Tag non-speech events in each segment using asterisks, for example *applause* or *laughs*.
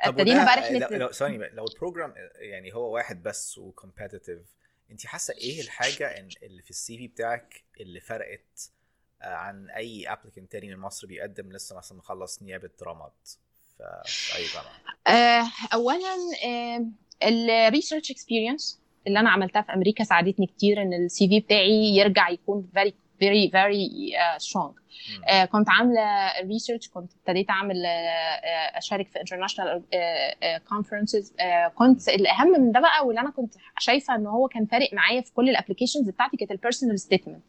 ابتدينا بقى رحله لو- لو ثواني لو ال program يعني هو واحد بس و competitive أنت حاسة إيه الحاجة اللي في ال CV بتاعك اللي فرقت آه، عن أي applicant تاني من مصر بيقدم لسه مثلا مخلص نيابة رمض في أي جامعة آه، اولا ال research experience اللي أنا عملتها في أمريكا ساعدتني كتير إن ال CV بتاعي يرجع يكون very uh, strong مم. آه، كنت عاملة research كنت ابتديت أعمل آه، آه، أشارك في international conferences كنت الأهم من ده بقى واللي أنا كنت شايفة إن هو كان فارق معايا في كل ال applications بتاعتي كانت ال personal statement.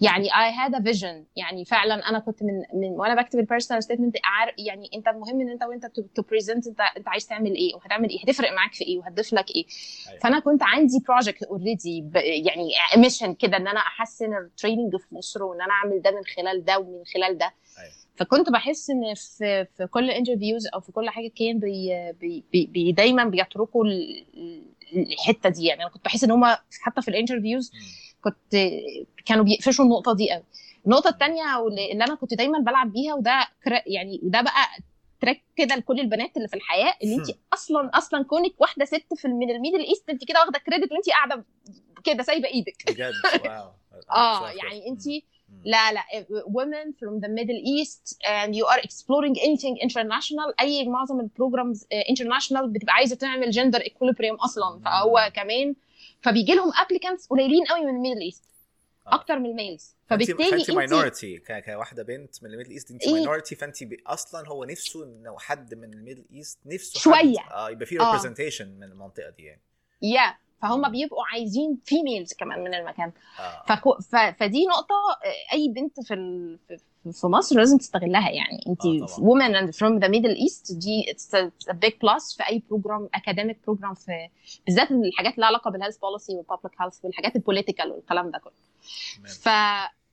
يعني I had a vision. يعني فعلا أنا كنت من من وأنا بكتب ال personal statement يعني أنت المهم إن أنت وأنت to present أنت أنت عايز تعمل إيه وهتعمل إيه هتفرق معاك في إيه وهتضيف لك إيه. أيوة. فأنا كنت عندي project already يعني mission كده إن أنا أحسن ال training في مصر وإن أنا أعمل ده من خلال ده ومن خلال ده أيوة. فكنت بحس إن في في كل interviews أو في كل حاجة كان بي بي بي دايما بيتركوا ال- ال- الحتة دي يعني أنا كنت بحس إن هم حتى في ال interviews. كنت كانوا بيقفشوا النقطة دي قوي النقطة الثانية اللي أنا كنت دايما بلعب بيها وده يعني وده بقى track كده لكل البنات اللي في الحياة إن انت أصلا أصلا كونك واحدة ست في من ال Middle East انت كده واخدة credit وانت قاعدة كده سايبة إيدك بجد wow *laughs* آه. يعني انت. لا لا women from the middle east and you are exploring anything international أي معظم ال programs international بتبقى عايزة تعمل gender equilibrium أصلا فهو كمان فبيجي لهم applicants قليلين قوي من ال Middle East آه. أكتر من ال males فبالتالي انت minority كواحدة بنت من ال Middle East انت إيه. minority فانت أصلا هو نفسه إنه حد من ال Middle East نفسه شوية. حد آه يبقى في آه. representation من المنطقة دي يعني يا فهم بيبقوا عايزين females كمان من المكان آه فكو ف... فدي نقطة آه، أي بنت في ال... في- مصر لازم تستغلها يعني آه، طبعاً. women and from the middle east دي it's a big plus في أي بروجرام academic program في بالذات الحاجات اللي لها علاقة بال health policy وال public health والحاجات ال political والكلام ده كله. ف...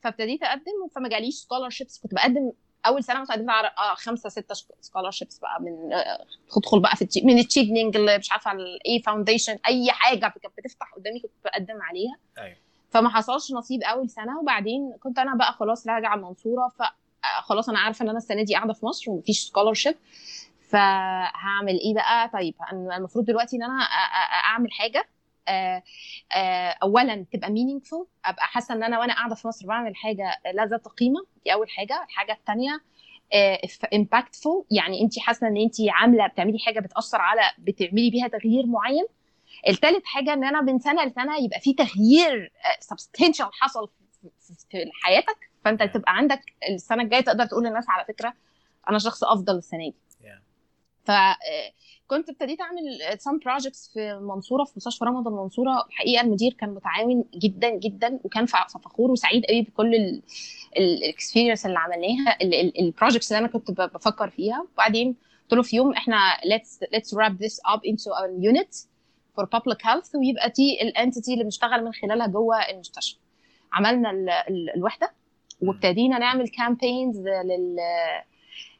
فابتديت أقدم فما جاليش scholarships كنت بقدم أول سنة مثلا قدمت على آه خمسة ستة scholarships بقى من آه، تدخل بقى في التشي- من التشيفنينج اللي مش عارفة الايه foundation أي حاجة كانت بتفتح قدامي كنت بقدم عليها. أيوه. فما حصلش نصيب أول سنة وبعدين كنت أنا بقى خلاص راجعة المنصوره فخلاص أنا عارفة إن أنا السنة دي قاعدة في مصر ومفيش scholarship فهعمل إيه بقى؟ طيب المفروض دلوقتي إن أنا أعمل حاجة. آه، آه، اولا تبقى meaningful. أبقى حاسة إن أنا وأنا قاعدة في مصر بعمل حاجة لا ذات قيمة. دي أول حاجة. الحاجة الثانية impactful. يعني انت حاسة إن انت عاملة بتعملي حاجة بتأثر على بتعملي بيها تغيير معين. الثالث حاجة إن أنا من سنة لسنة يبقى في تغيير سبستانشال حصل في- حياتك. فأنت. تبقى عندك السنة الجاية تقدر تقول للناس على فكرة أنا شخص أفضل السنة دي. Yeah. فكنت ابتديت أعمل some projects في المنصوره في مستشفى رمض المنصورة. الحقيقة المدير كان متعاون جدا جدا وكان فخور وسعيد قوي بكل ال experience اللي عملناها ال projects اللي أنا كنت بفكر فيها. وبعدين قلت له في يوم إحنا let's let's wrap this up into our unit for public health ويبقى دي ال entity اللي بنشتغل من خلالها جوه المستشفى. عملنا ال ال الوحدة وابتدينا نعمل campaigns لل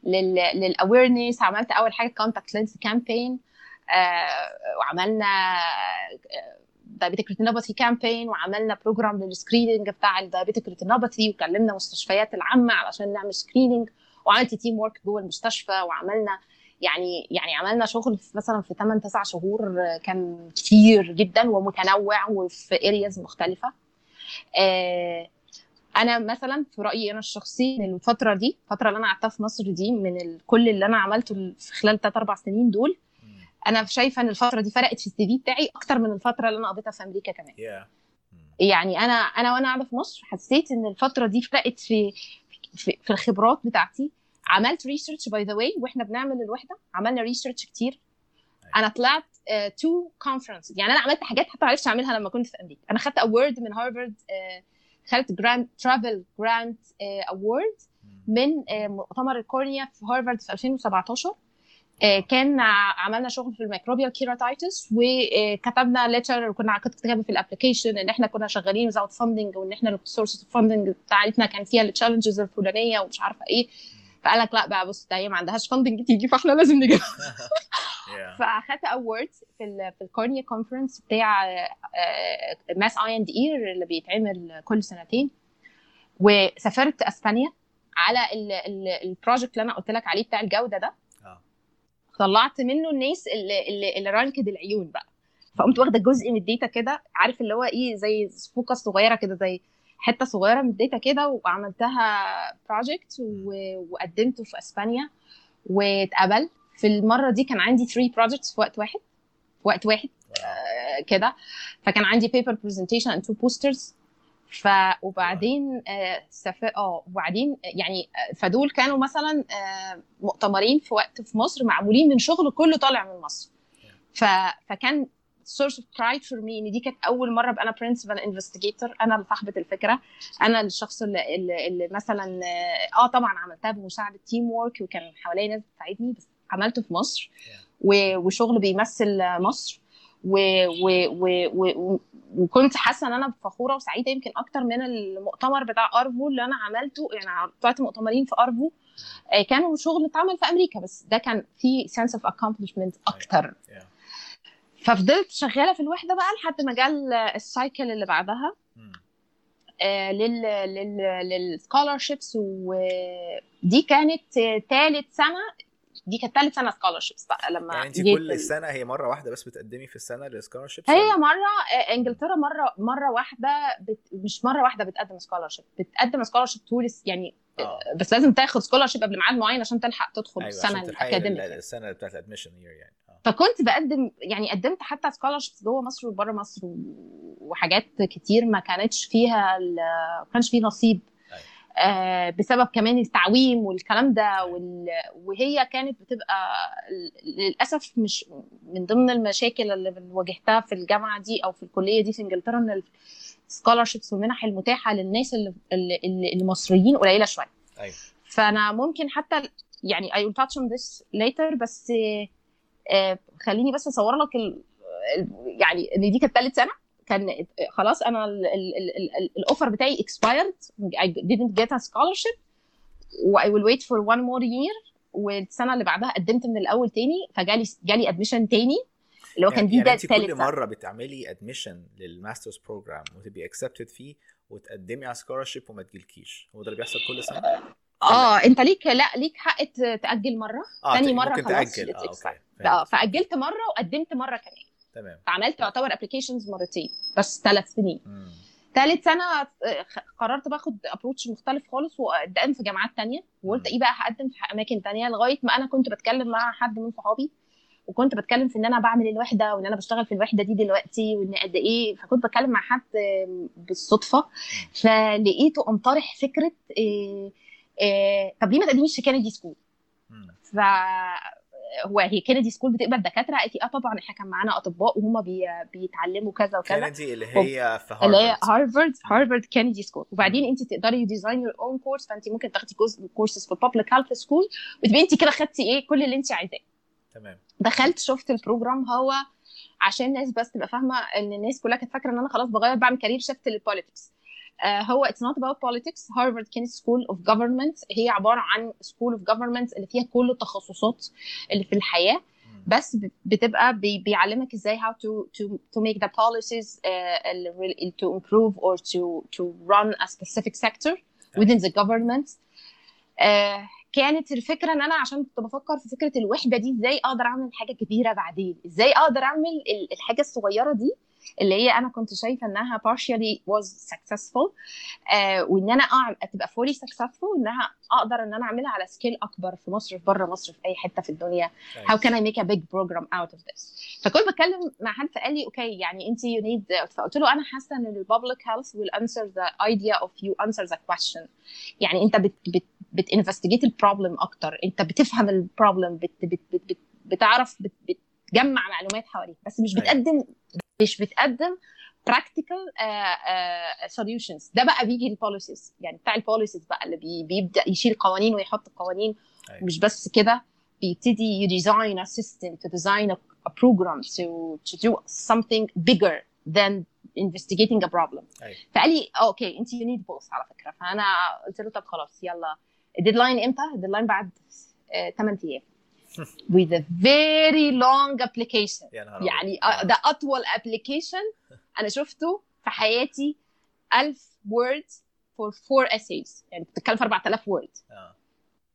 لل awareness عملت أول حاجة contact lens campaign وعملنا diabetic retinopathy campaign وعملنا program لل screening بتاع ال diabetic retinopathy وكلمنا مستشفيات العامة علشان نعمل screening وعملت teamwork جوه المستشفى وعملنا يعني يعني عملنا شغل في مثلا في 8 9 شهور آه، كان كتير جدا ومتنوع وفي areas مختلفة. آه، أنا مثلا في رأيي أنا الشخصي ان الفترة دي الفترة اللي أنا قعدتها في مصر دي من كل اللي أنا عملته في خلال 3 4 سنين دول. أنا شايفة إن الفترة دي فرقت في ال CV بتاعي أكتر من الفترة اللي أنا قضيتها في أمريكا كمان. Yeah. يعني أنا أنا وأنا قاعدة في مصر حسيت إن الفترة دي فرقت في في, في الخبرات بتاعتي. عملت research by the way وإحنا بنعمل الوحدة عملنا research كتير. أنا طلعت to conference يعني أنا عملت حاجات حتى ما عرفتش أعملها لما كنت في أمريكا. أنا خدت award من هارفارد خدت grant travel grant award. من آه، مؤتمر ال cornea في هارفارد في 2017 آه، كان عملنا شغل في ال microbial keratitis وكتبنا letter وكنا كنت كاتبة في ال application إن إحنا كنا شغالين without funding وإن إحنا ال source of funding بتاعتنا كان فيها ال challenges الفلانية ومش عارفة إيه. فقال لك لا بقى بص ده هي ما عندهاش funding تيجي فإحنا لازم نجيبها. *laughs* Yeah. فأخدت award في في ال cornea conference بتاع Mass Eye and Ear اللي بيتعمل كل سنتين. وسافرت أسبانيا على ال project اللي أنا قلت لك عليه بتاع الجودة ده. آه. طلعت منه الناس اللي اللي, اللي ranked العيون بقى. فقمت واخدة جزء من ال data كده عارف اللي هو إيه زي focus صغيرة كده زي حتة صغيرة من ال data كده وعملتها project وقدمته في أسبانيا. واتقبل في المرة دي كان عندي 3 projects في وقت واحد في وقت واحد آه كده. فكان عندي paper presentation and two posters ف وبعدين آه سف... آه وبعدين يعني فدول كانوا مثلا آه مؤتمرين في وقت في مصر معمولين من شغل كله طالع من مصر. ف... فكان source of pride for me إن دي كانت أول مرة أبقى أنا principal investigator أنا اللي صاحبة الفكرة أنا الشخص اللي, اللي مثلا آه طبعا عملتها بمساعدة teamwork وكان حواليا ناس بتساعدني بس عملته في مصر. وشغل بيمثل مصر. و و و و وكنت حاسة إن أنا فخورة وسعيدة يمكن أكتر من المؤتمر بتاع ARVO اللي أنا عملته. يعني طلعت مؤتمرين في ARVO. كانوا شغل اتعمل في أمريكا بس ده كان في sense of accomplishment أكتر. ففضلت شغالة في الوحدة بقى لحد ما جه ال cycle اللي بعدها. آه لل لل لل scholarships ودي كانت ثالث سنة دي كانت ثالث سنة scholarships بقى لما يعني انت كل سنة هي مرة واحدة بس بتقدمي في السنة لل scholarships هي مرة إنجلترا مرة مرة واحدة بت... مش مرة واحدة بتقدم scholarship بتقدم scholarship طول يعني آه. بس لازم تاخد scholarship قبل ميعاد معين عشان تلحق تدخل أيوة السنة الاكاديميه السنة بتاعت ال admission year يعني. فكنت بقدم يعني قدمت حتى scholarships جوه مصر وبره مصر وحاجات كتير ما كانتش فيها ما كانش فيه نصيب. آه بسبب كمان التعويم والكلام ده. وهي كانت بتبقى للأسف مش من ضمن المشاكل اللي واجهتها في الجامعة دي أو في الكلية دي في إنجلترا إن ال scholarships والمنح المتاحة للناس اللي المصريين قليلة شوية أيوة. فأنا ممكن حتى يعني I will touch on this later بس آه خليني بس اصور لك ال... يعني إن دي كانت ثالث سنة كان خلاص أنا ال offer بتاعي expired. I didn't get a scholarship. و I will wait for one more year. والسنة اللي بعدها قدمت من الأول تاني فجالي جالي admission تاني. اللي هو كان دي يعني ده انت كل مرة بتعملي admission لل master's program وتبقي accepted فيه وتقدمي على scholarship وما تجيلكيش. هو ده اللي بيحصل كل سنة؟ آه أنت ليك لا ليك حق تأجل مرة. آه تاني مرة ممكن خلاص تأجل. آه okay آه فأجلت مرة وقدمت مرة كمان. تمام. فعملت يعتبر applications مرتين بس ثلاث سنين. مم. ثالث سنة قررت باخد approach مختلف خالص وقدمت في جامعات تانية. وقلت إيه بقى هقدم في أماكن تانية لغاية ما أنا كنت بتكلم مع حد من صحابي وكنت بتكلم في إن أنا بعمل الوحدة وإن أنا بشتغل في الوحدة دي دلوقتي وإن قد إيه. فكنت بتكلم مع حد بالصدفة. فلقيته قام طارح فكرة إيه إيه طب ليه ما تقدميش في Kennedy School؟ ف هو هي Kennedy School بتقبل دكاترة؟ قالت لي آه طبعا إحنا كان معانا أطباء وهم بي بيتعلموا كذا وكذا. Kennedy اللي هي في اللي هي Harvard. Harvard Kennedy School. وبعدين أنت تقدري design your own course فأنت ممكن تاخدي كورسز في public health school وتبقي أنت كده خدتي إيه؟ كل اللي أنت عايزاه. تمام. دخلت شفت ال program هو عشان الناس بس تبقى فاهمة إن الناس كلها كانت فاكرة إن أنا خلاص بغير بعمل career shift لل politics هو it's not about politics. Harvard Kennedy School of government هي عبارة عن school of government اللي فيها كل التخصصات اللي في الحياة. بس بتبقى بي بيعلمك إزاي how to to to make the policies uh, to improve or to to run a specific sector within the government. uh, كانت الفكرة إن أنا عشان كنت بفكر في فكرة الوحدة دي إزاي أقدر أعمل حاجة كبيرة بعدين؟ إزاي أقدر أعمل الحاجة الصغيرة دي اللي هي أنا كنت شايفة إنها partially was successful آه وإن أنا تبقى fully successful إنها أقدر إن أنا أعملها على scale أكبر في مصر في بره مصر في أي حتة في الدنيا. How can I make a big program out of this فكنت بتكلم مع حد فقال لي okay يعني أنت you need فقلت له أنا حاسة إن ال public health will answer the idea of you answer the question. يعني أنت بت, بت بت investigate ال problem أكتر. أنت بتفهم ال problem بت بت بت بت بتعرف بت بتجمع معلومات حواليك بس مش بتقدم مش بتقدم practical solutions ده بقى بيجي ال policies يعني بتاع ال policies بقى اللي بي بيبدأ يشيل قوانين ويحط قوانين. أيوة. مش بس كده بيبتدي ي design a system to design a, program to to do something bigger than investigating a problem. أيوة. فقال لي okay انت you need both على فكرة. فأنا قلت له طب خلاص يلا. ال deadline إمتى؟ ال deadline بعد 8 أيام. With a very long application. يا نهار يعني أبيض. ده أطول application أنا شفته في حياتي 1000 words for four essays. يعني بتتكلم في 4000 word آه.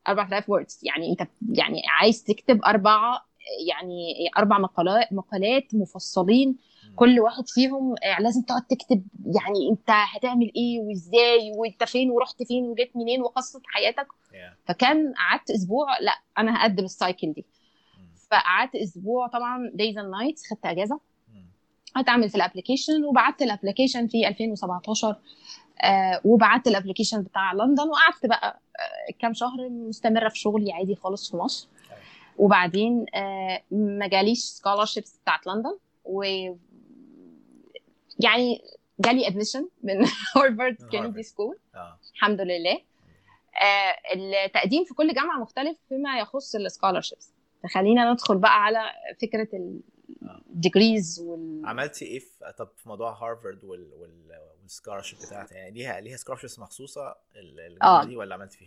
4000 words. يعني أنت يعني عايز تكتب أربعة يعني أربع مقالات مقالات مفصلين. كل واحد فيهم آه، لازم تقعد تكتب يعني أنت هتعمل إيه وإزاي وأنت فين ورحت فين وجيت منين وقصة حياتك Yeah. فكان قعدت أسبوع لا أنا هقدم ال cycle دي. فقعدت أسبوع طبعا days and nights خدت إجازة. قعدت أعمل في ال application وبعت ال application في 2017 آه وبعت ال application بتاع لندن وقعدت بقى آه كام شهر مستمرة في شغلي عادي خالص في مصر. وبعدين آه ما جاليش scholarships بتاعت لندن و يعني جالي admission من Harvard Kennedy. School الحمد لله آه التقديم في كل جامعة مختلف فيما يخص ال scholarships فخلينا ندخل بقى على فكرة آه. ال degrees وال عملتي إيه في طب في موضوع هارفارد وال وال وال scholarship بتاعتها يعني ليها ليها scholarships مخصوصة ال- الجامعة آه. دي ولا عملتي فيها